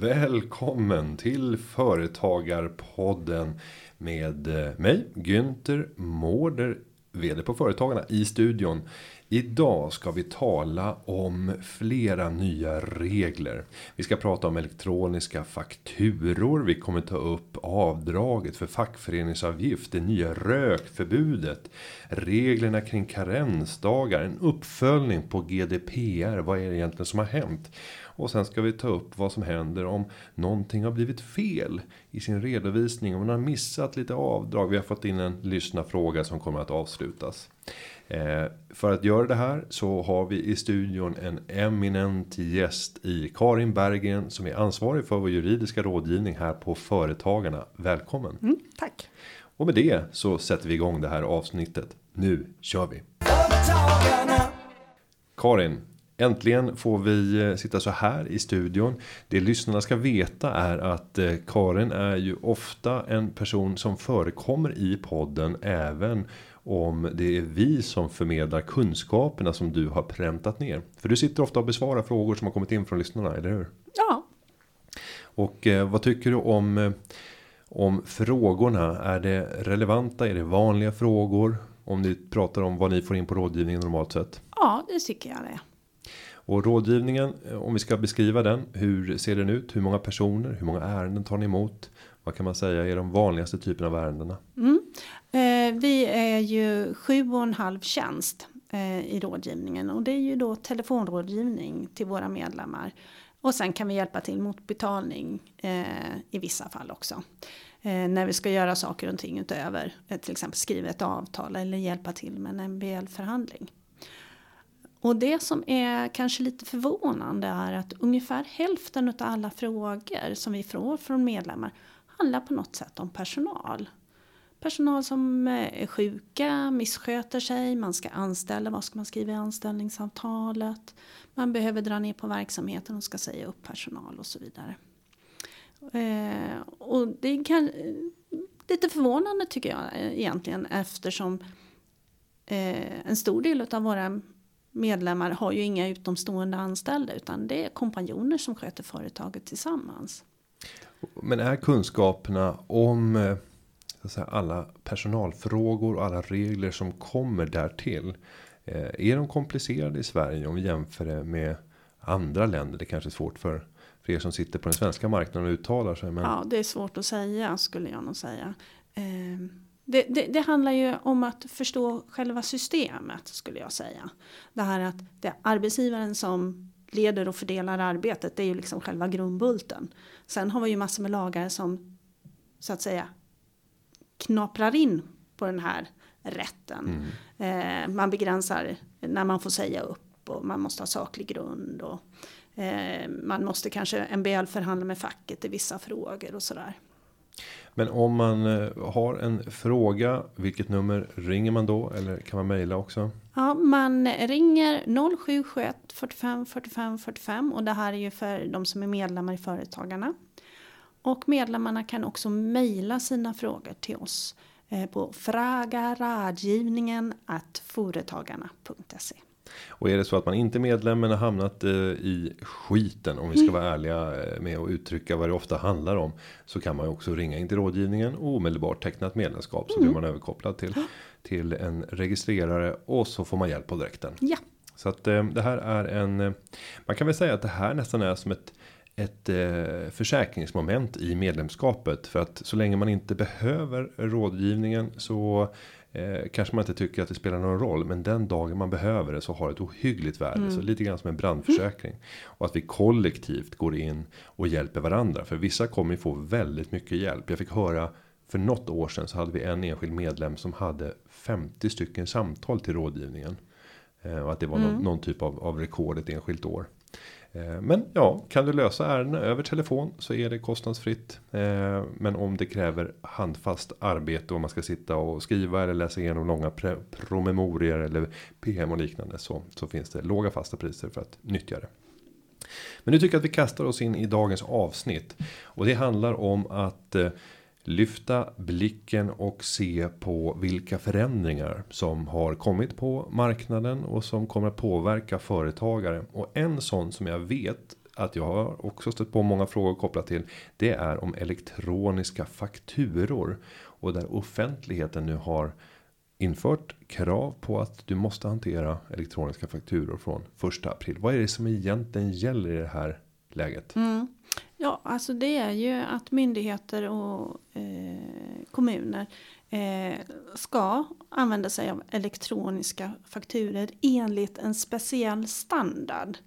Välkommen till Företagarpodden med eh, mig Günther Mårder vd på Företagarna i studion. Idag ska vi tala om flera nya regler. Vi ska prata om elektroniska fakturor. Vi kommer ta upp avdraget för fackföreningsavgift. Det nya rökförbudet. Reglerna kring karensdagar. En uppföljning på GDPR. Vad är det egentligen som har hänt? Och sen ska vi ta upp vad som händer om någonting har blivit fel i sin redovisning. Om man har missat lite avdrag. Vi har fått in en lyssna fråga som kommer att avslutas. Eh, för att göra det här så har vi i studion en eminent gäst i Karin Berggren som är ansvarig för vår juridiska rådgivning här på Företagarna. Välkommen! Mm, tack! Och med det så sätter vi igång det här avsnittet. Nu kör vi! Karin, Äntligen får vi eh, sitta så här i studion. Det lyssnarna ska veta är att eh, Karin är ju ofta en person som förekommer i podden även om det är vi som förmedlar kunskaperna som du har präntat ner. För du sitter ofta och besvarar frågor som har kommit in från lyssnarna, eller hur? Ja. Och eh, vad tycker du om om frågorna? Är det relevanta? Är det vanliga frågor? Om ni pratar om vad ni får in på rådgivningen normalt sett? Ja, det tycker jag det. Och rådgivningen, eh, om vi ska beskriva den, hur ser den ut? Hur många personer? Hur många ärenden tar ni emot? Vad kan man säga är de vanligaste typerna av ärendena? Mm. Eh, vi är ju sju och en halv tjänst eh, i rådgivningen och det är ju då telefonrådgivning till våra medlemmar. Och sen kan vi hjälpa till mot betalning eh, i vissa fall också. Eh, när vi ska göra saker och ting utöver, eh, till exempel skriva ett avtal eller hjälpa till med en MBL-förhandling. Och det som är kanske lite förvånande är att ungefär hälften av alla frågor som vi får från medlemmar handlar på något sätt om personal. Personal som eh, är sjuka, missköter sig, man ska anställa, vad ska man skriva i anställningsavtalet? Man behöver dra ner på verksamheten och ska säga upp personal och så vidare. Eh, och det kan lite förvånande tycker jag eh, egentligen eftersom en stor del av våra medlemmar har ju inga utomstående anställda utan det är kompanjoner som sköter företaget tillsammans. Men är kunskaperna om eh, säga, alla personalfrågor och alla regler som kommer därtill. Eh, är de komplicerade i Sverige om vi jämför det med andra länder? Det kanske är svårt för, för er som sitter på den svenska marknaden och uttalar sig. Men... Ja, det är svårt att säga skulle jag nog säga. Eh, det, det, det, handlar ju om att förstå själva systemet skulle jag säga. Det här att det är arbetsgivaren som leder och fördelar arbetet. Det är ju liksom själva grundbulten. Sen har vi ju massor med lagar som så att säga knaprar in på den här rätten. Mm. Eh, man begränsar när man får säga upp och man måste ha saklig grund. Och, eh, man måste kanske MBL förhandla med facket i vissa frågor och sådär. Men om man eh, har en fråga, vilket nummer ringer man då? Eller kan man mejla också? Ja, man ringer 0771 45 45 45 och det här är ju för de som är medlemmar i Företagarna. Och medlemmarna kan också mejla sina frågor till oss eh, på fragaradgivningen företagarna.se. Och är det så att man inte är medlem men har hamnat eh, i skiten om vi ska vara ärliga eh, med att uttrycka vad det ofta handlar om. Så kan man ju också ringa in till rådgivningen och omedelbart teckna ett medlemskap så blir mm. man överkopplad till till en registrerare och så får man hjälp på direkten. Ja. Så att det här är en. Man kan väl säga att det här nästan är som ett ett eh, försäkringsmoment i medlemskapet för att så länge man inte behöver rådgivningen så eh, kanske man inte tycker att det spelar någon roll, men den dagen man behöver det så har det ett ohyggligt värde, mm. så lite grann som en brandförsäkring mm. och att vi kollektivt går in och hjälper varandra för vissa kommer ju få väldigt mycket hjälp. Jag fick höra för något år sedan så hade vi en enskild medlem som hade 50 stycken samtal till rådgivningen eh, och att det var mm. någon, någon, typ av, av rekord ett enskilt år. Eh, men ja, kan du lösa ärendena över telefon så är det kostnadsfritt. Eh, men om det kräver handfast arbete och man ska sitta och skriva eller läsa igenom långa promemorier eller PM och liknande så, så finns det låga fasta priser för att nyttja det. Men nu tycker jag att vi kastar oss in i dagens avsnitt och det handlar om att eh, lyfta blicken och se på vilka förändringar som har kommit på marknaden och som kommer att påverka företagare och en sån som jag vet att jag har också stött på många frågor kopplat till. Det är om elektroniska fakturor och där offentligheten nu har infört krav på att du måste hantera elektroniska fakturor från första april. Vad är det som egentligen gäller i det här läget? Mm. Ja, alltså det är ju att myndigheter och eh, kommuner eh, ska använda sig av elektroniska fakturer enligt en speciell standard.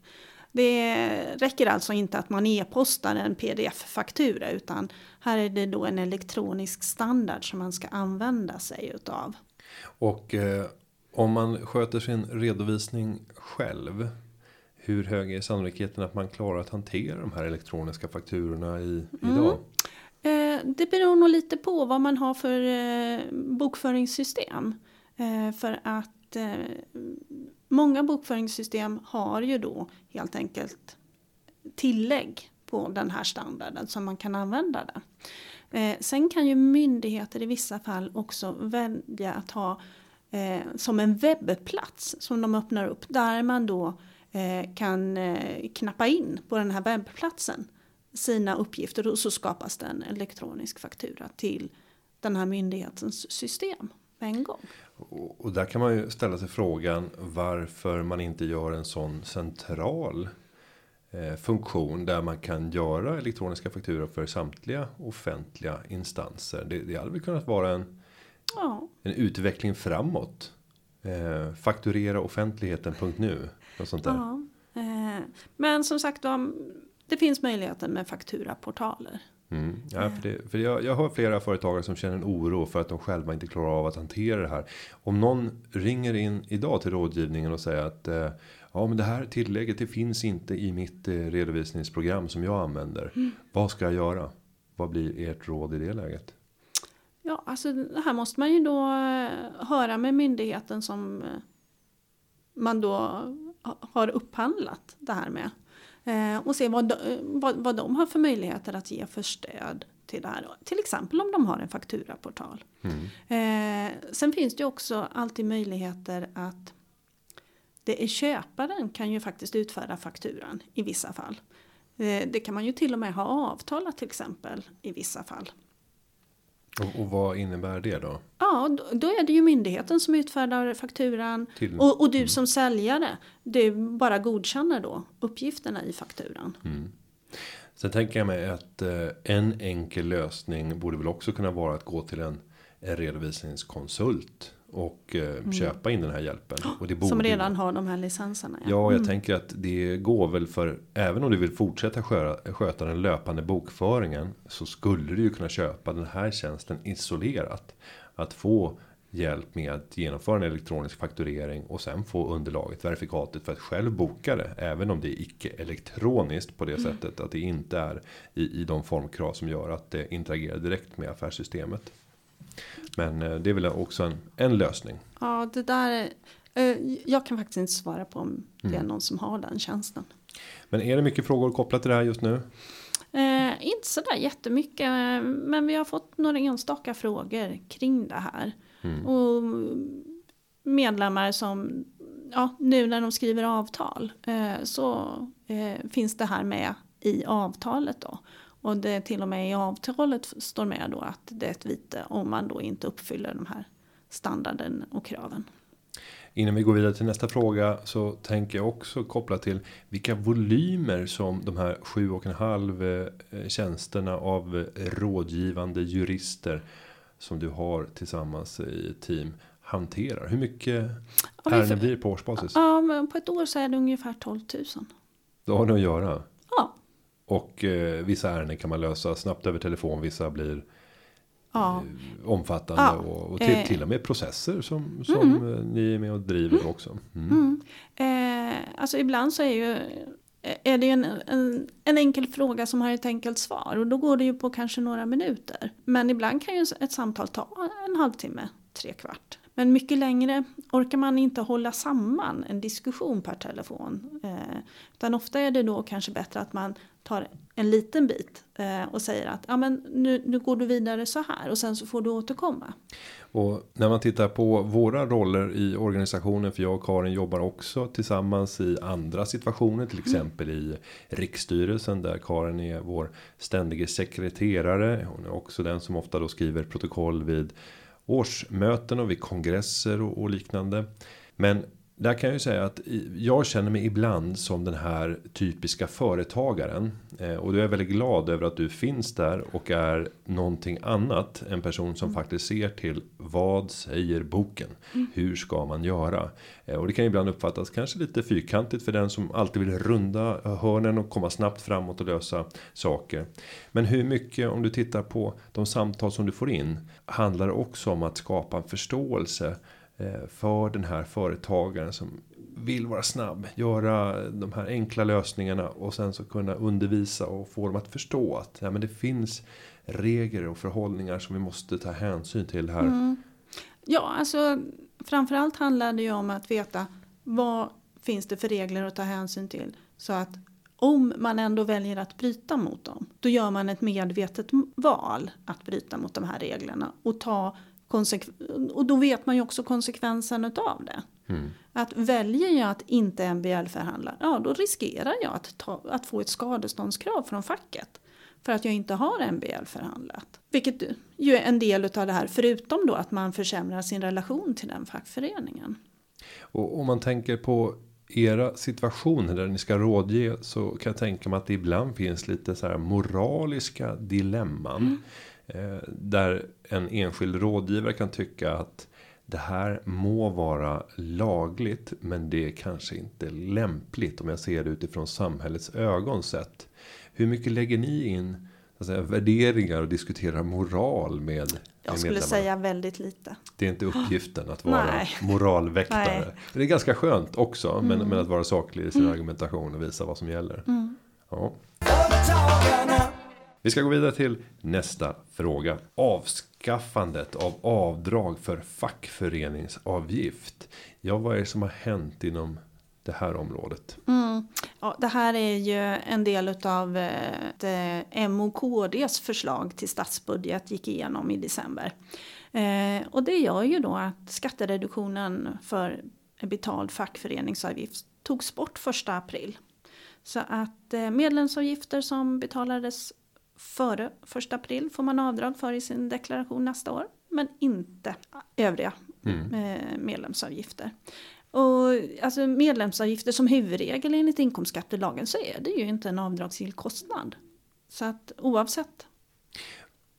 Det räcker alltså inte att man e-postar en pdf-faktura utan här är det då en elektronisk standard som man ska använda sig utav. Och eh, om man sköter sin redovisning själv. Hur hög är sannolikheten att man klarar att hantera de här elektroniska fakturorna i, mm. idag? Eh, det beror nog lite på vad man har för eh, bokföringssystem. Eh, för att eh, många bokföringssystem har ju då helt enkelt tillägg på den här standarden som man kan använda den. Eh, sen kan ju myndigheter i vissa fall också välja att ha eh, som en webbplats som de öppnar upp där man då kan eh, knappa in på den här webbplatsen sina uppgifter och så skapas det en elektronisk faktura till den här myndighetens system på en gång. Och, där kan man ju ställa sig frågan varför man inte gör en sån central Eh, funktion där man kan göra elektroniska fakturor för samtliga offentliga instanser. Det, det hade väl kunnat vara en, ja. en utveckling framåt. Eh, fakturera offentligheten.nu. Och sånt där. Ja. Eh, men som sagt det finns möjligheten med fakturaportaler. Mm. Ja, för det, för jag, jag har flera företagare som känner en oro för att de själva inte klarar av att hantera det här. Om någon ringer in idag till rådgivningen och säger att eh, ja, men det här tillägget det finns inte i mitt eh, redovisningsprogram som jag använder. Mm. Vad ska jag göra? Vad blir ert råd i det läget? Ja, alltså det här måste man ju då höra med myndigheten som man då har upphandlat det här med. och se vad de, vad, vad de har för möjligheter att ge för stöd till det här. Till exempel om de har en fakturaportal. Mm. sen finns det ju också alltid möjligheter att det är köparen kan ju faktiskt utfärda fakturan i vissa fall. Eh, det kan man ju till och med ha avtalat till exempel i vissa fall. Och, och vad innebär det då? Ja, då, är det ju myndigheten som utfärdar fakturan till, och, och, du mm. som säljare du bara godkänner då uppgifterna i fakturan. Mm. Sen tänker jag mig att eh, en enkel lösning borde väl också kunna vara att gå till en, en redovisningskonsult och eh, mm. köpa in den här hjälpen. Och det borde Som redan har de här licenserna. Ja, ja jag mm. tänker att det går väl för även om du vill fortsätta sköta, sköta den löpande bokföringen så skulle du ju kunna köpa den här tjänsten isolerat. Att få hjälp med att genomföra en elektronisk fakturering och sen få underlaget verifikatet för att själv boka det även om det är icke elektroniskt på det mm. sättet att det inte är i, i de formkrav som gör att det interagerar direkt med affärssystemet. Men eh, det är väl också en, en lösning. Ja, det där. Eh, jag kan faktiskt inte svara på om det är mm. någon som har den tjänsten. Men är det mycket frågor kopplat till det här just nu? Eh, inte sådär jättemycket. Men vi har fått några enstaka frågor kring det här. Mm. Och medlemmar som ja, nu när de skriver avtal eh, så eh, finns det här med i avtalet då. Och det till och med i avtalet står med då att det är ett vite om man då inte uppfyller de här standarden och kraven. Innan vi går vidare till nästa fråga så tänker jag också koppla till vilka volymer som de här sju och en halv eh, tjänsterna av rådgivande jurister som du har tillsammans i team hanterar. Hur mycket ärenden blir på årsbasis? Ja, men på ett år så är det ungefär 12 000. Då har ni att göra. Och eh, vissa ärenden kan man lösa snabbt över telefon. Vissa blir ja. eh, omfattande. Ja. Och, och till, eh. till, och med processer som, som mm. Eh, ni är med och driver mm. också. Mm. mm. Eh, alltså ibland så är ju är det en, en, en, enkel fråga som har ett enkelt svar och då går det ju på kanske några minuter. Men ibland kan ju ett samtal ta en halvtimme, tre kvart. Men mycket längre orkar man inte hålla samman en diskussion per telefon. Eh, utan ofta är det då kanske bättre att man tar en liten bit eh, och säger att ja, men nu, nu går du vidare så här och sen så får du återkomma. Och när man tittar på våra roller i organisationen för jag och Karin jobbar också tillsammans i andra situationer till exempel i riksstyrelsen där Karin är vår ständige sekreterare. Hon är också den som ofta då skriver protokoll vid årsmöten och vid kongresser och, och liknande. Men där kan jag ju säga att jag känner mig ibland som den här typiska företagaren. Eh, och då är väldigt glad över att du finns där och är någonting annat. En person som mm. faktiskt ser till vad säger boken? Mm. Hur ska man göra? Eh, och det kan ibland uppfattas kanske lite fyrkantigt för den som alltid vill runda hörnen och komma snabbt framåt och lösa saker. Men hur mycket om du tittar på de samtal som du får in handlar också om att skapa en förståelse Eh, för den här företagaren som vill vara snabb, göra de här enkla lösningarna och sen så kunna undervisa och få dem att förstå att ja, men det finns regler och förhållningar som vi måste ta hänsyn till här. Mm. Ja, alltså framförallt handlar det ju om att veta vad finns det för regler att ta hänsyn till så att om man ändå väljer att bryta mot dem, då gör man ett medvetet val att bryta mot de här reglerna och ta och då vet man ju också konsekvensen av det. Mm. Att väljer jag att inte MBL förhandla, ja då riskerar jag att, ta, att få ett skadeståndskrav från facket. För att jag inte har MBL förhandlat. Vilket ju är en del av det här, förutom då att man försämrar sin relation till den fackföreningen. Och om man tänker på era situationer där ni ska rådge så kan jag tänka mig att det ibland finns lite så här moraliska dilemman. Mm. Eh, där en enskild rådgivare kan tycka att det här må vara lagligt men det är kanske inte lämpligt om jag ser det utifrån samhällets ögon sett. Hur mycket lägger ni in säga, värderingar och diskuterar moral med Jag skulle medlemmarna? säga väldigt lite. Det är inte uppgiften att vara Nej. moralväktare. Nej. Det är ganska skönt också mm. men, men att vara saklig i sin mm. argumentation och visa vad som gäller. Mm. Ja. Vi ska gå vidare till nästa fråga. Avskaffandet av avdrag för fackföreningsavgift. Ja, vad är det som har hänt inom det här området? Mm. Ja, det här är ju en del av eh, M och KDs förslag till statsbudget gick igenom i december. Eh, och det gör ju då att skattereduktionen för betald fackföreningsavgift togs bort första april. Så att eh, medlemsavgifter som betalades före 1 april får man avdrag för i sin deklaration nästa år. Men inte övriga mm. Eh, medlemsavgifter. Och alltså medlemsavgifter som huvudregel enligt inkomstskattelagen så är det ju inte en avdragsgill kostnad. Så att oavsett.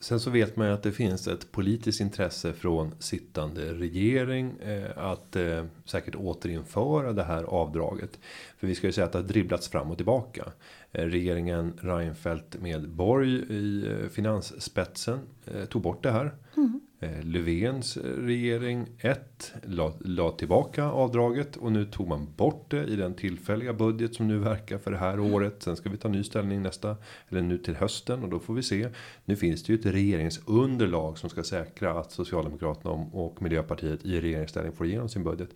Sen så vet man ju att det finns ett politiskt intresse från sittande regering eh, att eh, säkert återinföra det här avdraget. För vi ska ju säga att det har dribblats fram och tillbaka. Eh, regeringen Reinfeldt med Borg i eh, finansspetsen eh, tog bort det här. Mm. Löfvens regering 1 la, la, tillbaka avdraget och nu tog man bort det i den tillfälliga budget som nu verkar för det här mm. året. Sen ska vi ta ny ställning nästa eller nu till hösten och då får vi se. Nu finns det ju ett regeringsunderlag som ska säkra att Socialdemokraterna och Miljöpartiet i regeringsställning får igenom sin budget.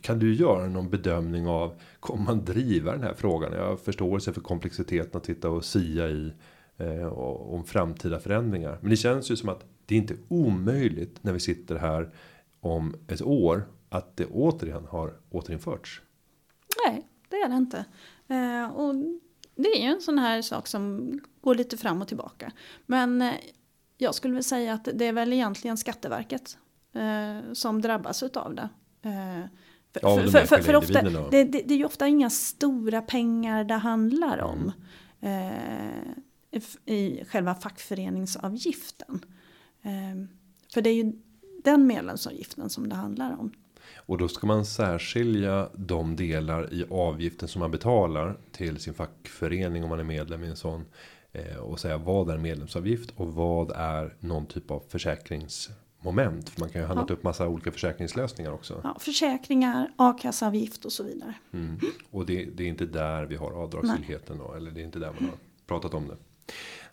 Kan du göra någon bedömning av kommer man driva den här frågan? Jag har förståelse för komplexiteten att titta och sia i eh, om framtida förändringar. Men det känns ju som att det är inte omöjligt när vi sitter här om ett år att det återigen har återinförts. Nej, det är det inte. Eh, och det är ju en sån här sak som går lite fram och tillbaka. Men eh, jag skulle väl säga att det är väl egentligen Skatteverket eh, som drabbas utav det. Eh, för, ja, för, för, för ofta, det, det, det, är ju ofta inga stora pengar det handlar om. Mm. Eh, I själva fackföreningsavgiften. Eh, för det är ju den medlemsavgiften som det handlar om. Och då ska man särskilja de delar i avgiften som man betalar till sin fackförening om man är medlem i en sån. Eh, och säga vad är medlemsavgift och vad är någon typ av försäkrings moment. För man kan ju handla ja. upp massa olika försäkringslösningar också. Ja, försäkringar, a-kassaavgift och så vidare. Mm. Och det, det, är inte där vi har avdragsgillheten då. Eller det är inte där man har pratat om det.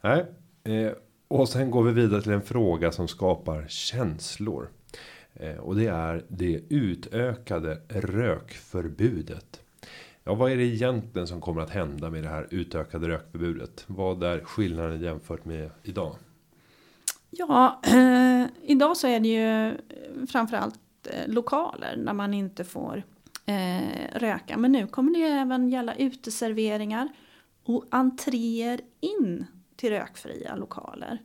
Nej. Eh, och sen går vi vidare till en fråga som skapar känslor. Eh, och det är det utökade rökförbudet. Ja, vad är det egentligen som kommer att hända med det här utökade rökförbudet? Vad är skillnaden jämfört med idag? Ja, eh, idag så är det ju framförallt eh, lokaler när man inte får eh, röka. Men nu kommer det ju även gälla uteserveringar och entréer in till rökfria lokaler.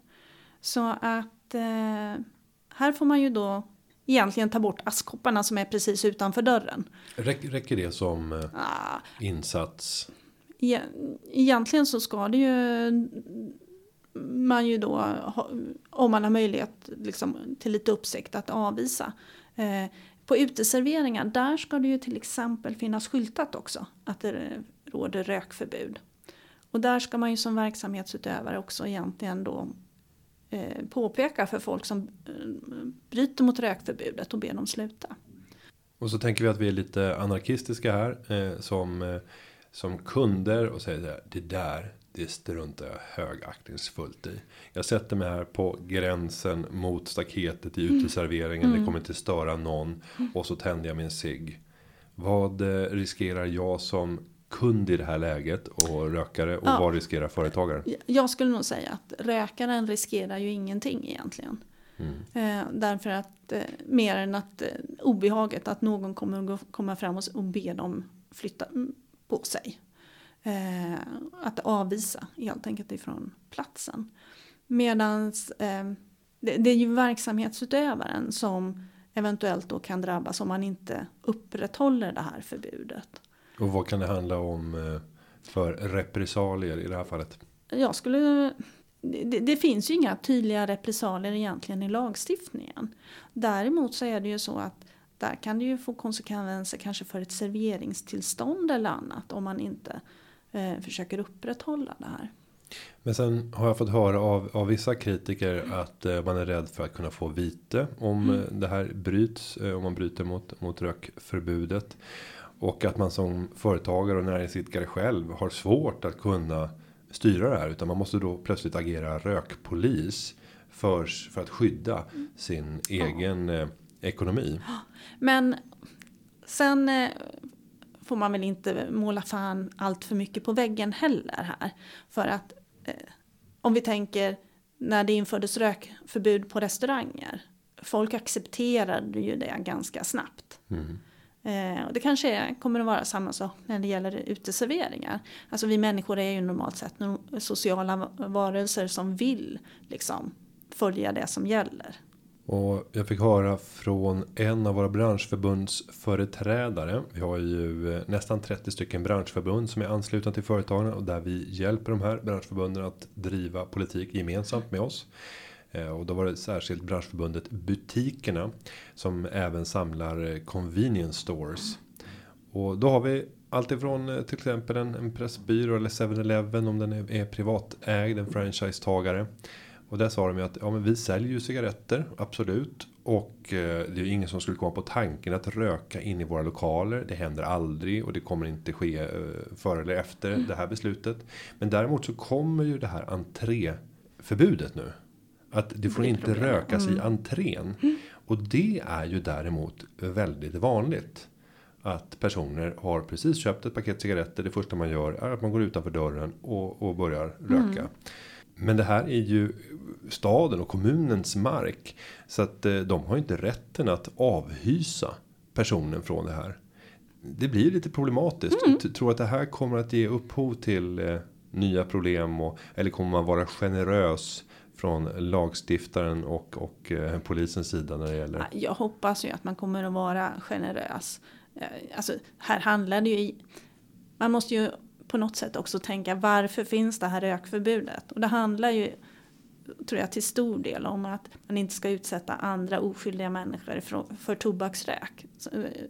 Så att eh, här får man ju då egentligen ta bort askkopparna som är precis utanför dörren. Räcker, räcker det som eh, ah, insats? E egentligen så ska det ju man ju då, om man har möjlighet liksom, till lite uppsikt, att avvisa. Eh, på uteserveringar, där ska det ju till exempel finnas skyltat också att det råder rökförbud. Och där ska man ju som verksamhetsutövare också egentligen då eh, påpeka för folk som eh, bryter mot rökförbudet och ber dem sluta. Och så tänker vi att vi är lite anarkistiska här eh, som eh, som kunder och säger så här, det där det struntar jag högaktningsfullt i. Jag sätter mig här på gränsen mot staketet i mm. uteserveringen. Mm. Det kommer inte störa någon. Och så tänder jag min cigg. Vad eh, riskerar jag som kund i det här läget och rökare och ja. vad riskerar företagaren? Jag skulle nog säga att rökaren riskerar ju ingenting egentligen. Mm. Eh, därför att eh, mer än att eh, obehaget att någon kommer att komma fram och, och be dem flytta på sig. Eh, att avvisa helt enkelt ifrån platsen. Medan eh, det, det, är ju verksamhetsutövaren som eventuellt då kan drabbas om man inte upprätthåller det här förbudet. Och vad kan det handla om eh, för repressalier i det här fallet? Jag skulle det, det, finns ju inga tydliga repressalier egentligen i lagstiftningen. Däremot så är det ju så att där kan det ju få konsekvenser kanske för ett serveringstillstånd eller annat om man inte eh, försöker upprätthålla det här. Men sen har jag fått höra av, av vissa kritiker att eh, man är rädd för att kunna få vite om mm. Eh, det här bryts. Eh, om man bryter mot, mot rökförbudet. Och att man som företagare och näringsidkare själv har svårt att kunna styra det här. Utan man måste då plötsligt agera rökpolis. För, för att skydda mm. sin egen eh, ekonomi. Men sen eh, får man väl inte måla fan allt för mycket på väggen heller här. För att eh, om vi tänker när det infördes rökförbud på restauranger. Folk accepterade ju det ganska snabbt. Mm. Eh, och det kanske kommer att vara samma sak när det gäller uteserveringar. Alltså vi människor är ju normalt sett sociala varelser som vill liksom följa det som gäller. Och jag fick höra från en av våra branschförbundsföreträdare. Vi har ju eh, nästan 30 stycken branschförbund som är anslutna till företagen och där vi hjälper de här branschförbunden att driva politik gemensamt med oss. Eh, och då var det särskilt branschförbundet butikerna som även samlar eh, convenience stores. Och då har vi alltifrån till exempel en, en Pressbyrå eller 7-Eleven om den är, är privatägd, en franchisetagare. Och där sa de ju att ja, men vi säljer ju cigaretter, absolut. Och eh, det är ju ingen som skulle komma på tanken att röka in i våra lokaler. Det händer aldrig och det kommer inte ske eh, före eller efter mm. det här beslutet. Men däremot så kommer ju det här entréförbudet nu. Att det får inte problem. rökas mm. i entrén. Mm. Och det är ju däremot väldigt vanligt. Att personer har precis köpt ett paket cigaretter. Det första man gör är att man går utanför dörren och, och börjar röka. Men det här är ju staden och kommunens mark. Så att eh, de har inte rätten att avhysa personen från det här. Det blir lite problematiskt. Mm. Tror att det här kommer att ge upphov till eh, nya problem och eller kommer man vara generös från lagstiftaren och och eh, polisens sida när det gäller. Jag hoppas ju att man kommer att vara generös. Alltså här handlar det ju. Man måste ju på något sätt också tänka varför finns det här rökförbudet? Och det handlar ju tror jag till stor del om att man inte ska utsätta andra oskyldiga människor för, för tobaksrök.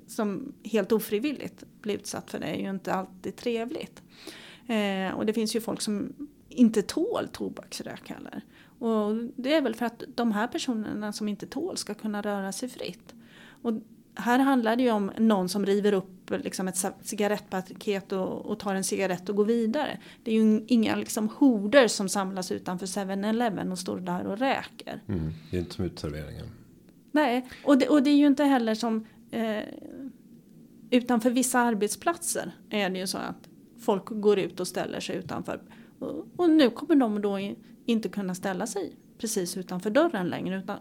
Som helt ofrivilligt blir utsatt för det är ju inte alltid trevligt. Eh, och det finns ju folk som inte tål tobaksrök heller. Och det är väl för att de här personerna som inte tål ska kunna röra sig fritt. Och här handlar det ju om någon som river upp liksom ett cigarettpaket och, och, tar en cigarett och går vidare. Det är ju inga liksom horder som samlas utanför 7-Eleven och står där och räker. Mm, det är inte som utserveringen. Nej, och det, och det är ju inte heller som eh, utanför vissa arbetsplatser är det ju så att folk går ut och ställer sig utanför. Och, och nu kommer de då inte kunna ställa sig precis utanför dörren längre utan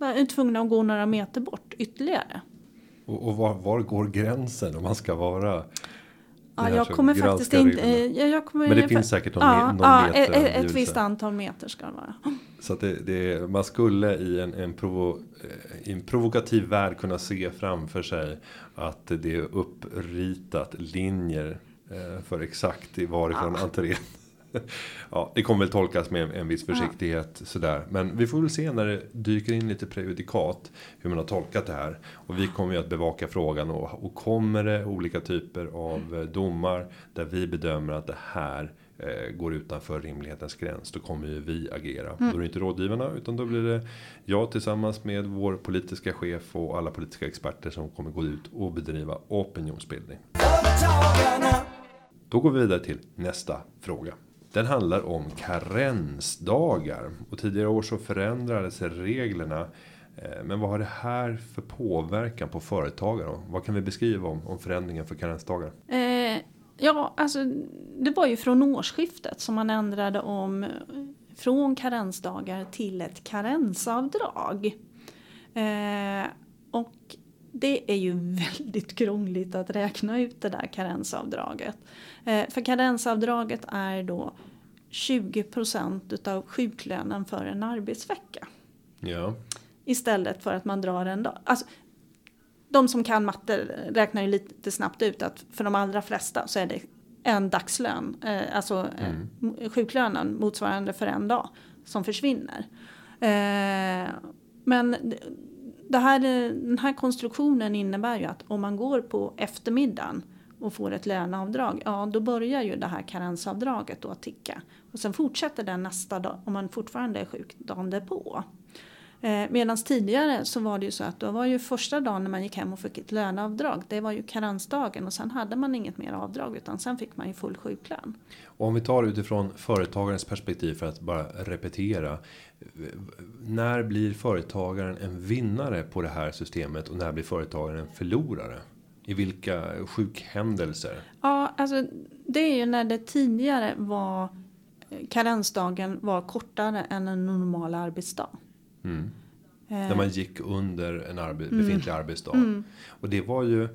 eh, är tvungna att gå några meter bort ytterligare. Och, och var, var, går gränsen om man ska vara? Ja, jag kommer faktiskt inte. Eh, jag, jag kommer Men det finns säkert någon, ja, någon ja, meter. ett, ett visst antal meter ska det vara. Så att det, det, man skulle i en, en, provo, eh, en provokativ värld kunna se framför sig att det är uppritat linjer eh, för exakt varifrån ja. entrén ja, det kommer väl tolkas med en viss försiktighet ja. sådär. Men vi får väl se när det dyker in lite prejudikat hur man har tolkat det här. Och vi kommer ju att bevaka frågan och, och kommer det olika typer av eh, domar där vi bedömer att det här eh, går utanför rimlighetens gräns. Då kommer ju vi agera. Mm. Då är det inte rådgivarna utan då blir det jag tillsammans med vår politiska chef och alla politiska experter som kommer gå ut och bedriva opinionsbildning. Då går vi vidare till nästa fråga. Den handlar om karensdagar. Och tidigare år så förändrades reglerna. Eh, men vad har det här för påverkan på företagare? Vad kan vi beskriva om, om förändringen för karensdagar? Eh, ja, alltså det var ju från årsskiftet som man ändrade om eh, från karensdagar till ett karensavdrag. Eh, och det är ju väldigt krångligt att räkna ut det där karensavdraget. Eh, för karensavdraget är då 20% utav sjuklönen för en arbetsvecka. Ja. Istället för att man drar en dag. Alltså, de som kan matte räknar ju lite snabbt ut att för de allra flesta så är det en dagslön, eh, alltså eh, mm. sjuklönen motsvarande för en dag som försvinner. Men det här, den här konstruktionen innebär ju att om man går på eftermiddagen och får ett löneavdrag, ja då börjar ju det här karensavdraget då att ticka. Och sen fortsätter den nästa dag om man fortfarande är sjuk dagen därpå. Eh, Medan tidigare så var det ju så att då var ju första dagen när man gick hem och fick ett löneavdrag. Det var ju karensdagen och sen hade man inget mer avdrag utan sen fick man ju full sjuklön. Och om vi tar utifrån företagarens perspektiv för att bara repetera. När blir företagaren en vinnare på det här systemet och när blir företagaren en förlorare? I vilka sjukhändelser? Ja, alltså det är ju när det tidigare var karensdagen var kortare än en normal arbetsdag. Mm. Eh. När man gick under en arbe mm. befintlig arbetsdag. Mm. Och det var ju.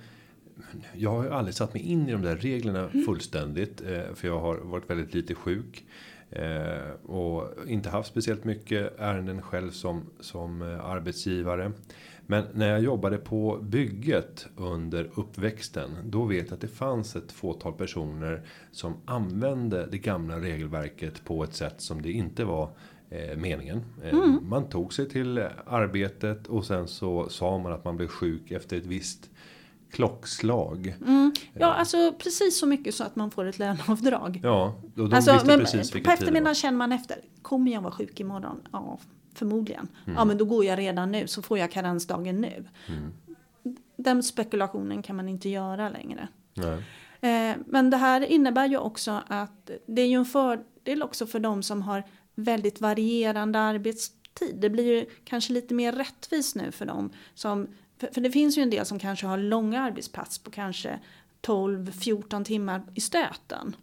Jag har ju aldrig satt mig in i de där reglerna mm. fullständigt. Eh, för jag har varit väldigt lite sjuk. Eh, och inte haft speciellt mycket ärenden själv som, som eh, arbetsgivare. Men när jag jobbade på bygget under uppväxten. Då vet jag att det fanns ett fåtal personer som använde det gamla regelverket på ett sätt som det inte var eh, meningen. Eh, mm. Man tog sig till arbetet och sen så sa man att man blev sjuk efter ett visst klockslag. Mm. Ja, eh. alltså precis så mycket så att man får ett löneavdrag. Ja, och de alltså, visste precis vilken På eftermiddagen känner man efter. Kommer jag vara sjuk imorgon? Ja, förmodligen. Mm. Ja, men då går jag redan nu så får jag karensdagen nu. Mm. Den spekulationen kan man inte göra längre. Eh, men det här innebär ju också att det är ju en fördel också för de som har väldigt varierande arbetstid. Det blir ju kanske lite mer rättvist nu för dem som för, det finns ju en del som kanske har långa arbetspass på kanske 12-14 timmar i stöten.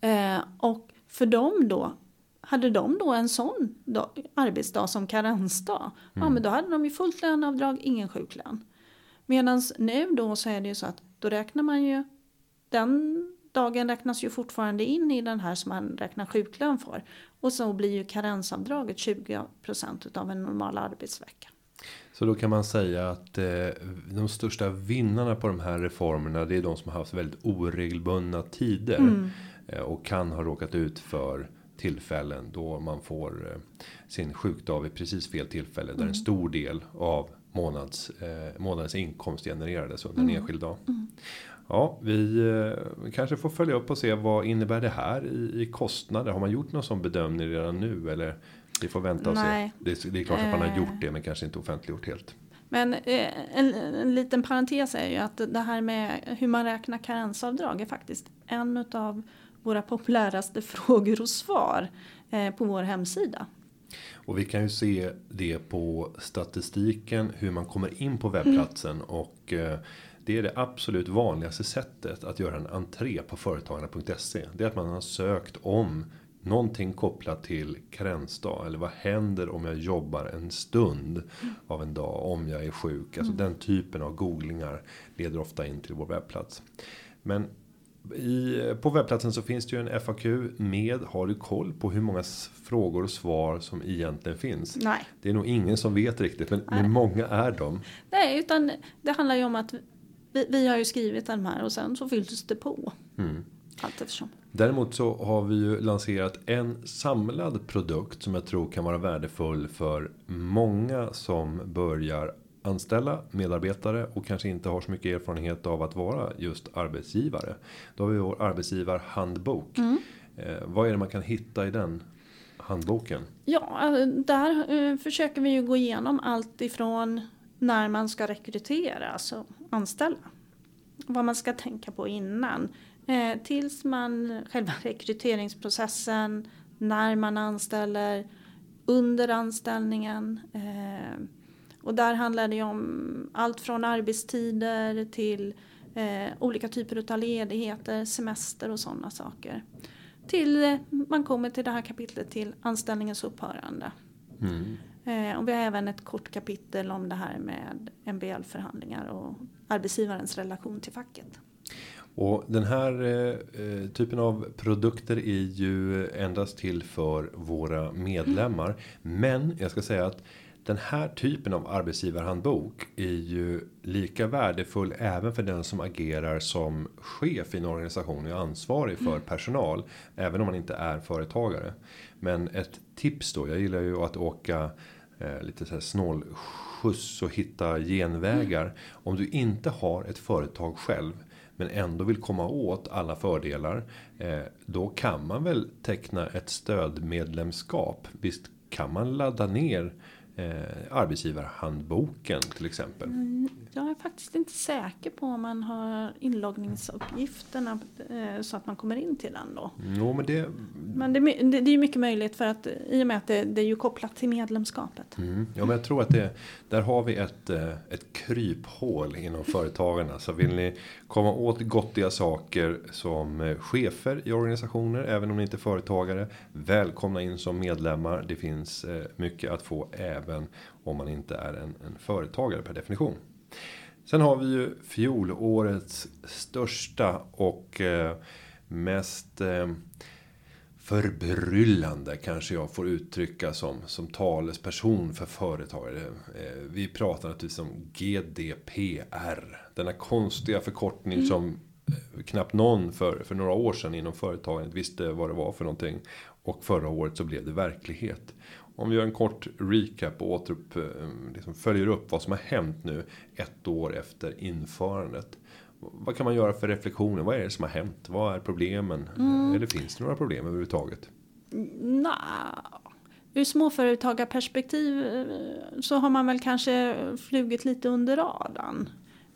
Eh, och för dem då hade de då en sån dag, arbetsdag som karensdag, mm. ja men då hade de ju fullt löneavdrag, ingen sjuklön. Medan nu då så är det ju så att då räknar man ju, den dagen räknas ju fortfarande in i den här som man räknar sjuklön för. Och så blir ju karensavdraget 20% av en normal arbetsvecka. Så då kan man säga att eh, de största vinnarna på de här reformerna det är de som har haft väldigt oregelbundna tider. Mm. Eh, och kan ha råkat ut för tillfällen då man får eh, sin sjukdag vid precis fel tillfälle. Mm. Där en mm. stor del av månads, eh, månadens inkomst genererades under mm. en enskild dag. Mm. Ja, vi eh, kanske får följa upp och se vad innebär det här i, i kostnader? Har man gjort någon sån bedömning redan nu eller? Vi får vänta och Nej. se. Det, det är klart att man har gjort det men kanske inte offentliggjort helt. Men eh, en, en liten parentes är ju att det här med hur man räknar karensavdrag är faktiskt en av våra populäraste frågor och svar eh, på vår hemsida. Och vi kan ju se det på statistiken hur man kommer in på webbplatsen mm. och eh, Det är det absolut vanligaste sättet att göra en entré på företagarna.se. Det är att man har sökt om någonting kopplat till karensdag eller vad händer om jag jobbar en stund av en dag om jag är sjuk. Alltså den typen av googlingar leder ofta in till vår webbplats. Men i, på webbplatsen så finns det ju en FAQ med. Har du koll på hur många frågor och svar som egentligen finns? Nej. Det är nog ingen som vet riktigt, men, men många är de. Nej, utan det handlar ju om att vi, vi har ju skrivit den här och sen så fylls det på. Mm. Allt eftersom. Däremot så har vi ju lanserat en samlad produkt som jag tror kan vara värdefull för många som börjar anställa medarbetare och kanske inte har så mycket erfarenhet av att vara just arbetsgivare. Då har vi vår arbetsgivarhandbok. Mm. Eh, vad är det man kan hitta i den handboken? Ja, eh, där eh, försöker vi ju gå igenom allt ifrån när man ska rekrytera, alltså anställa. Vad man ska tänka på innan. Eh, tills man, själva rekryteringsprocessen, när man anställer, under anställningen. Eh, och där handlar det ju om allt från arbetstider till eh, olika typer av ledigheter, semester och sådana saker. Till eh, man kommer till det här kapitlet till anställningens upphörande. Mm. Eh, och vi har även ett kort kapitel om det här med MBL-förhandlingar och arbetsgivarens relation till facket. Och den här eh, typen av produkter är ju endast till för våra medlemmar. Men jag ska säga att den här typen av arbetsgivarhandbok är ju lika värdefull även för den som agerar som chef i en organisation och är ansvarig för personal. Även om man inte är företagare. Men ett tips då, jag gillar ju att åka eh, lite så här snålskjuts och hitta genvägar. Om du inte har ett företag själv men ändå vill komma åt alla fördelar. Eh, då kan man väl teckna ett stödmedlemskap. Visst kan man ladda ner eh, arbetsgivarhandboken till exempel. Mm, jag är faktiskt inte säker på om man har inloggningsuppgifterna eh, så att man kommer in till den då. Jo, men det. Men det, det, det är ju mycket möjligt för att i och med att det, det är ju kopplat till medlemskapet. Mm, ja, men jag tror att det där har vi ett eh, ett kryphål inom företagarna. Så vill ni komma åt gottiga saker som eh, chefer i organisationer, även om ni inte är företagare. Välkomna in som medlemmar. Det finns eh, mycket att få även om man inte är en, en företagare per definition. Sen har vi ju fjolårets största och eh, mest eh, förbryllande kanske jag får uttrycka som som talesperson för företagare. Eh, vi pratar naturligtvis om GDPR. Denna konstiga förkortning mm. som knappt någon för, för några år sedan inom företaget visste vad det var för någonting. Och förra året så blev det verklighet. Om vi gör en kort recap och återupp, eh, liksom följer upp vad som har hänt nu ett år efter införandet. Vad kan man göra för reflektioner? Vad är det som har hänt? Vad är problemen? Mm. Eller finns det några problem överhuvudtaget? Nej. Ur småföretagarperspektiv eh, så har man väl kanske flugit lite under radarn.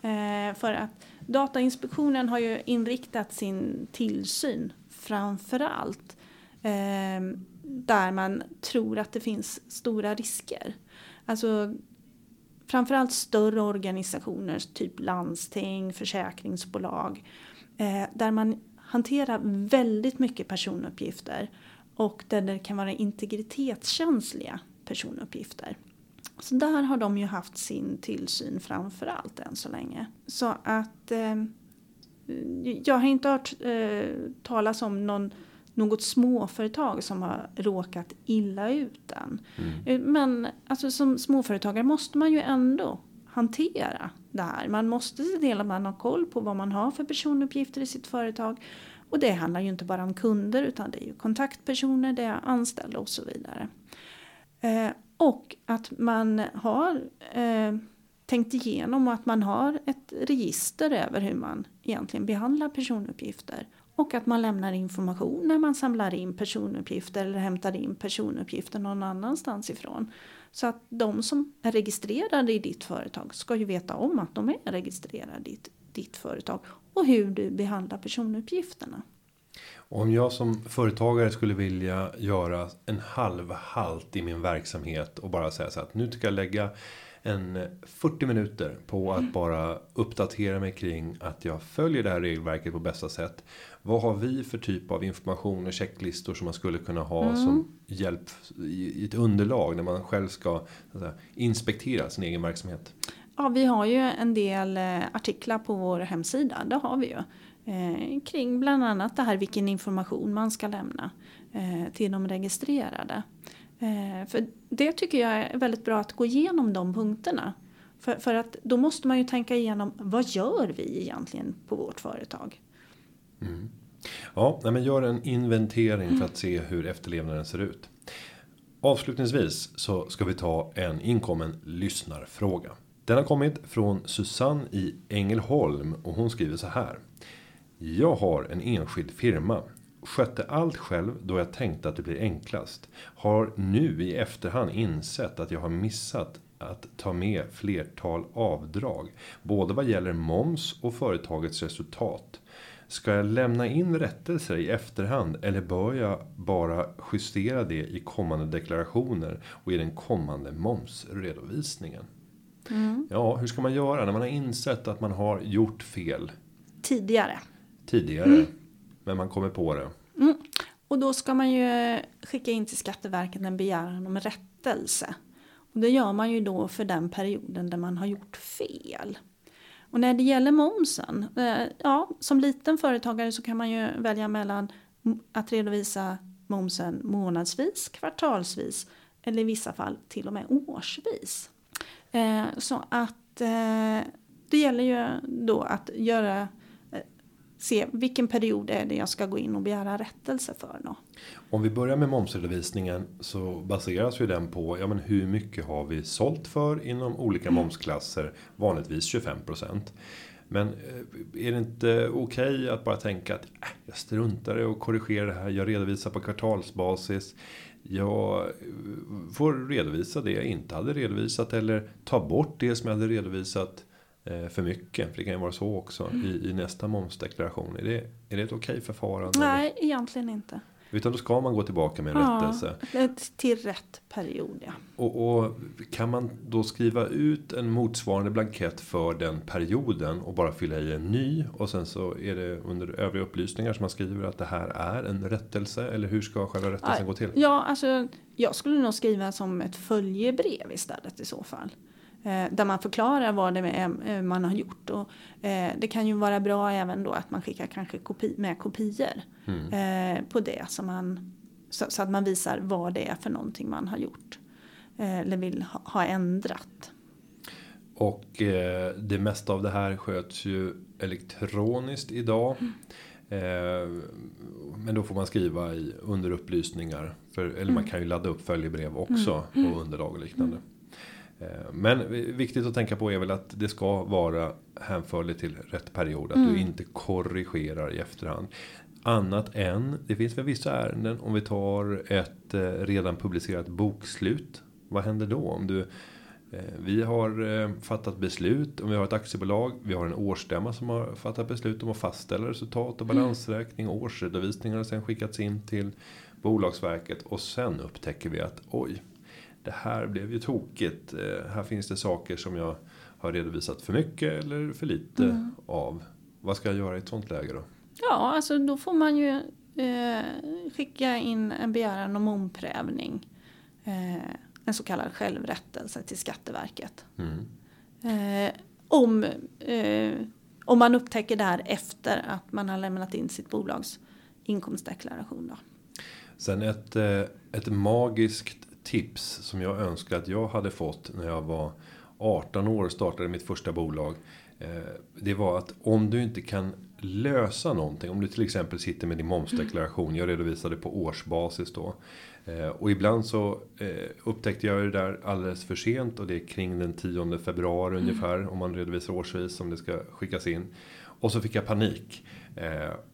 Eh, för att Datainspektionen har ju inriktat sin tillsyn framförallt eh, där man tror att det finns stora risker. Alltså framförallt större organisationer, typ landsting, försäkringsbolag, eh, där man hanterar väldigt mycket personuppgifter och där det kan vara integritetskänsliga personuppgifter. Så där har de ju haft sin tillsyn framför allt än så länge. Så att eh, jag har inte hört eh, talas om någon något småföretag som har råkat illa ut än. Mm. Eh, men alltså, som småföretagare måste man ju ändå hantera det här. Man måste se till att man har koll på vad man har för personuppgifter i sitt företag. Och det handlar ju inte bara om kunder utan det är ju kontaktpersoner, det är anställda och så vidare. Eh, och att man har eh, tänkt igenom och att man har ett register över hur man egentligen behandlar personuppgifter. Och att man lämnar information när man samlar in personuppgifter eller hämtar in personuppgifter någon annanstans ifrån. Så att de som är registrerade i ditt företag ska ju veta om att de är registrerade i ditt företag och hur du behandlar personuppgifterna. Om jag som företagare skulle vilja göra en halv halt i min verksamhet och bara säga så att nu ska jag lägga en 40 minuter på att bara uppdatera mig kring att jag följer det här regelverket på bästa sätt. Vad har vi för typ av information och checklistor som man skulle kunna ha mm. som hjälp i ett underlag när man själv ska säga, inspektera sin egen verksamhet? Ja, vi har ju en del eh, artiklar på vår hemsida. Det har vi ju. Eh, kring bland annat det här vilken information man ska lämna eh, till de registrerade. Eh, för det tycker jag är väldigt bra att gå igenom de punkterna. För, för att då måste man ju tänka igenom vad gör vi egentligen på vårt företag? Mm. Ja, men gör en inventering för att se hur efterlevnaden ser ut. Avslutningsvis så ska vi ta en inkommen lyssnarfråga. Den har kommit från Susanne i Ängelholm och hon skriver så här. Jag har en enskild firma. Skötte allt själv då jag tänkte att det blir enklast. Har nu i efterhand insett att jag har missat att ta med flertal avdrag. Både vad gäller moms och företagets resultat. Ska jag lämna in rättelser i efterhand eller bör jag bara justera det i kommande deklarationer och i den kommande momsredovisningen? Mm. Ja, hur ska man göra när man har insett att man har gjort fel? Tidigare. Tidigare. Mm. Men man kommer på det. Mm. Och då ska man ju skicka in till Skatteverket en begäran om rättelse. Och det gör man ju då för den perioden där man har gjort fel. Och när det gäller momsen, eh, ja, som liten företagare så kan man ju välja mellan att redovisa momsen månadsvis, kvartalsvis eller i vissa fall till och med årsvis. Eh, så att eh, det gäller ju då att göra se vilken period är det jag ska gå in och begära rättelse för då. Om vi börjar med momsredovisningen så baseras ju den på ja, men hur mycket har vi sålt för inom olika mm. momsklasser vanligtvis 25% Men eh, är det inte okej okay att bara tänka att äh, jag struntar i att korrigera det här. Jag redovisar på kvartalsbasis. Jag eh, får redovisa det jag inte hade redovisat eller ta bort det som jag hade redovisat för mycket. För det kan ju vara så också mm. i, i, nästa momsdeklaration. Är det, är det ett okej förfarande? Nej, eller? egentligen inte. Utan då ska man gå tillbaka med en ja, rättelse. Till rätt period ja. Och, och, kan man då skriva ut en motsvarande blankett för den perioden och bara fylla i en ny. Och sen så är det under övriga upplysningar som man skriver att det här är en rättelse. Eller hur ska själva rättelsen ja, gå till? Ja, alltså jag skulle nog skriva som ett följebrev istället i så fall. Eh, där man förklarar vad det är eh, man har gjort. Och, eh, det kan ju vara bra även då att man skickar kanske kopi, med kopior mm. på det. Så, man, så, så, att man visar vad det är för någonting man har gjort. eller vill ha, ha ändrat. Och eh, det mesta av det här sköts ju elektroniskt idag. Mm. Eh, men då får man skriva i under upplysningar. För, eller mm. man kan ju ladda upp följebrev också mm. och underlag och liknande. Mm. Eh, men viktigt att tänka på är väl att det ska vara hänförligt till rätt period. Att mm. du inte korrigerar i efterhand. Annat än, det finns väl vissa ärenden om vi tar ett eh, redan publicerat bokslut. Vad händer då om du eh, vi har fattat beslut om vi har ett aktiebolag. Vi har en årsstämma som har fattat beslut om att fastställa resultat och mm. balansräkning. och Årsredovisningar har sen skickats in till Bolagsverket och sen upptäcker vi att oj, det här blev ju tokigt. Eh, här finns det saker som jag har redovisat för mycket eller för lite mm. av. Vad ska jag göra i ett sånt läge då? Ja, alltså då får man ju eh, skicka in en begäran om omprövning. Eh, en så kallad självrättelse till Skatteverket. Mm. Eh, om, eh, om man upptäcker det här efter att man har lämnat in sitt bolags inkomstdeklaration. Då. Sen ett, eh, ett magiskt tips som jag önskar att jag hade fått när jag var 18 år och startade mitt första bolag. Eh, det var att om du inte kan lösa någonting. Om du till exempel sitter med din momsdeklaration. Jag redovisade på årsbasis då. Eh, och ibland så eh, upptäckte jag det där alldeles för sent. Och det är kring den 10 februari mm. ungefär. Om man redovisar årsvis som det ska skickas in. Och så fick jag panik.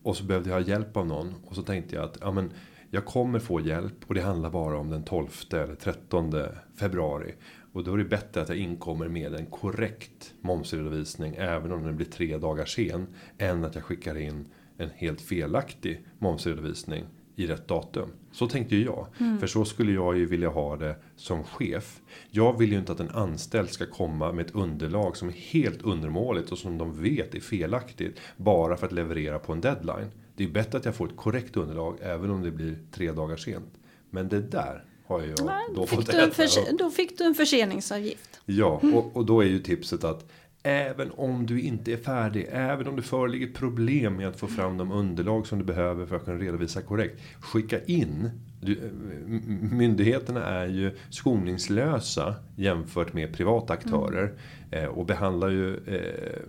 Och så behövde jag hjälp av någon. Och så tänkte jag att ja, men, jag kommer få hjälp och det handlar bara om den 12 eller 13 februari. Och då är det bättre att jag inkommer med en korrekt momsredovisning även om den blir tre dagar sen. Än att jag skickar in en helt felaktig momsredovisning i rätt datum. Så tänkte ju jag. Mm. För så skulle jag ju vilja ha det som chef. Jag vill ju inte att en anställd ska komma med ett underlag som är helt undermåligt och som de vet är felaktigt. Bara för att leverera på en deadline. Det är bättre att jag får ett korrekt underlag även om det blir tre dagar sent. Men det där har jag Nej, då fick fått du en äta. förse- då fick du en förseningsavgift. Ja, och, och då är ju tipset att även om du inte är färdig, även om det föreligger problem med att få fram de underlag som du behöver för att kunna redovisa korrekt. Skicka in. Du, eh, myndigheterna är ju skoningslösa jämfört med privata aktörer eh, och behandlar ju eh,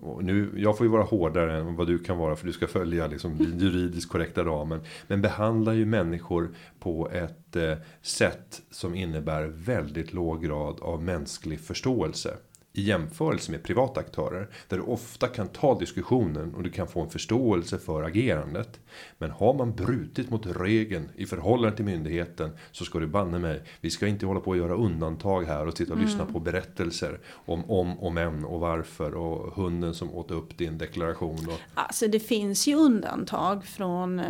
och nu, jag får ju vara hårdare än vad du kan vara för du ska följa liksom den juridiskt korrekta ramen. Men behandlar ju människor på ett eh, sätt som innebär väldigt låg grad av mänsklig förståelse. I jämförelse med privata aktörer. Där du ofta kan ta diskussionen och du kan få en förståelse för agerandet. Men har man brutit mot regeln i förhållande till myndigheten. Så ska du banne mig. Vi ska inte hålla på att göra undantag här och sitta och lyssna på berättelser. Om om och men och varför och hunden som åt upp din deklaration. Och, Alltså det finns ju undantag från eh,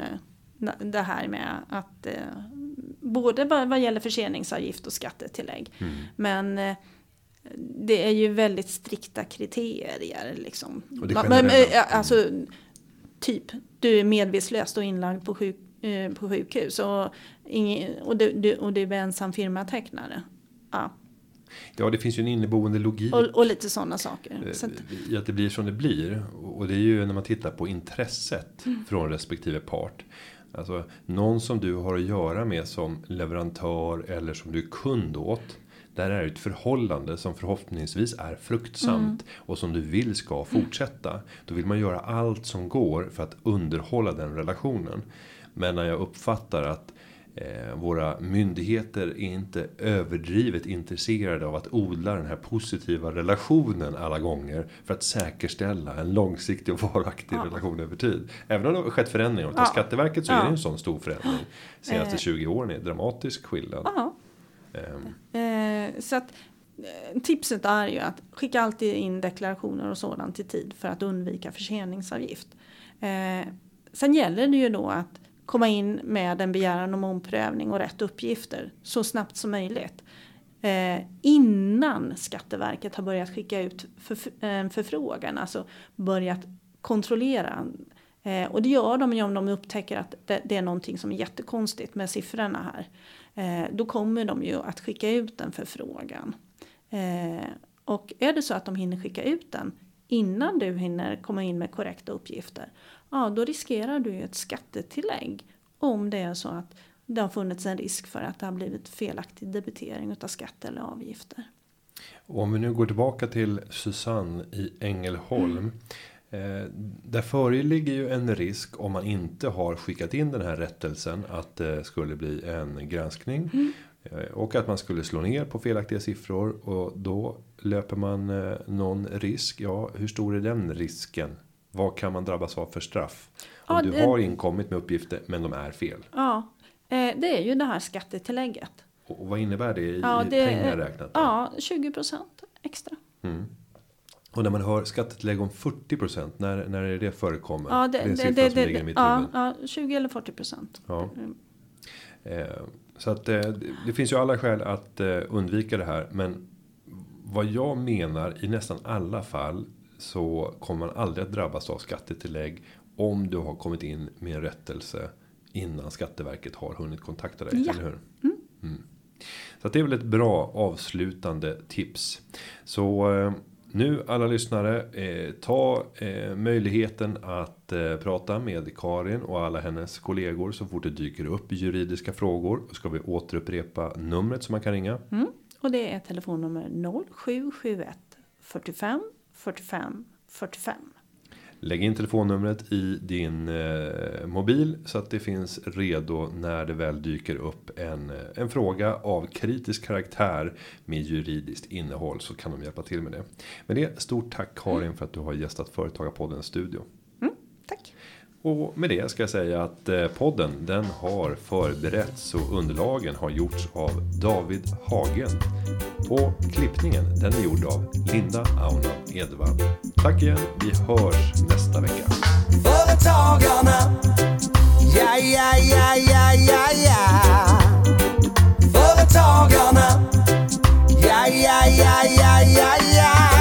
det här med att eh, både vad vad gäller förseningsavgift och skattetillägg. Mm. Men eh, det är ju väldigt strikta kriterier liksom. Och det generella. eh, Alltså typ du är medvetslös och inlagd på, sjuk, eh, på sjukhus och, ingen, och, du, du, och du är ensam firmatecknare. Ja, ja det finns ju en inneboende logik. och, och lite sådana saker. Eh, Så att, i att det blir som det blir. Och det är ju när man tittar på intresset från respektive part. Alltså någon som du har att göra med som leverantör eller som du är kund åt. Där är det ett förhållande som förhoppningsvis är fruktsamt och som du vill ska fortsätta. Då vill man göra allt som går för att underhålla den relationen. Men när jag uppfattar att eh, våra myndigheter är inte överdrivet intresserade av att odla den här positiva relationen alla gånger för att säkerställa en långsiktig och varaktig relation över tid. Även om det har skett förändringar åt Ja. Skatteverket så är Ja. det en sån stor förändring. Senaste 20 åren är en dramatisk skillnad. ja. Eh, så att eh, tipset är ju att skicka alltid in deklarationer och sådant i tid för att undvika förseningsavgift. Eh, sen gäller det ju då att komma in med en begäran om omprövning och rätt uppgifter så snabbt som möjligt. Eh, innan Skatteverket har börjat skicka ut förf- eh, en förfrågan, alltså börjat kontrollera. Eh, och det gör de ju om de upptäcker att det, det är någonting som är jättekonstigt med siffrorna här. Eh, då kommer de ju att skicka ut en förfrågan. Eh, och är det så att de hinner skicka ut den innan du hinner komma in med korrekta uppgifter. Ja, då riskerar du ju ett skattetillägg. Om det är så att det har funnits en risk för att det har blivit felaktig debitering av skatt eller avgifter. Och om vi nu går tillbaka till Susanne i Ängelholm. Eh, där föreligger ju en risk om man inte har skickat in den här rättelsen att det skulle bli en granskning. Eh, och att man skulle slå ner på felaktiga siffror och då löper man eh, någon risk. Ja, hur stor är den risken? Vad kan man drabbas av för straff? Om Ja, du har inkommit med uppgifter men de är fel. Ja, eh, det är ju det här skattetillägget. Och vad innebär det i, Ja, det- pengar räknat? då? Ja, 20 procent extra. Mm. Och när man hör skattetillägg om 40% när, när är det förekommer? Ja, det, är en det, siffra det, som det, ligger i mitt ja, huvud. ja, 20 eller 40 procent. Ja. Mm. Eh, så att eh, det- det finns ju alla skäl att eh, undvika det här. Men vad jag menar i nästan alla fall så kommer man aldrig att drabbas av skattetillägg om du har kommit in med en rättelse innan Skatteverket har hunnit kontakta dig. Ja. Eller hur? Mm. Så att det är väl ett bra avslutande tips. Så eh, nu alla lyssnare, eh, ta eh, möjligheten att eh, prata med Karin och alla hennes kollegor så fort det dyker upp juridiska frågor. Ska vi återupprepa numret som man kan ringa. Mm. Och det är telefonnummer 0771 45 45 45. Lägg in telefonnumret i din eh, mobil så att det finns redo när det väl dyker upp en, eh, en fråga av kritisk karaktär med juridiskt innehåll så kan de hjälpa till med det. Med det stort tack Karin för att du har gästat Företagarpoddens studio. Mm, tack. Och med det ska jag säga att eh, podden den har förberetts och underlagen har gjorts av David Hagen. Och klippningen den är gjord av Linda Auna Edvall. Tack igen, vi hörs nästa vecka. Företagarna, ja, ja, ja, ja, ja, ja. Företagarna, ja, ja, ja, ja, ja, ja.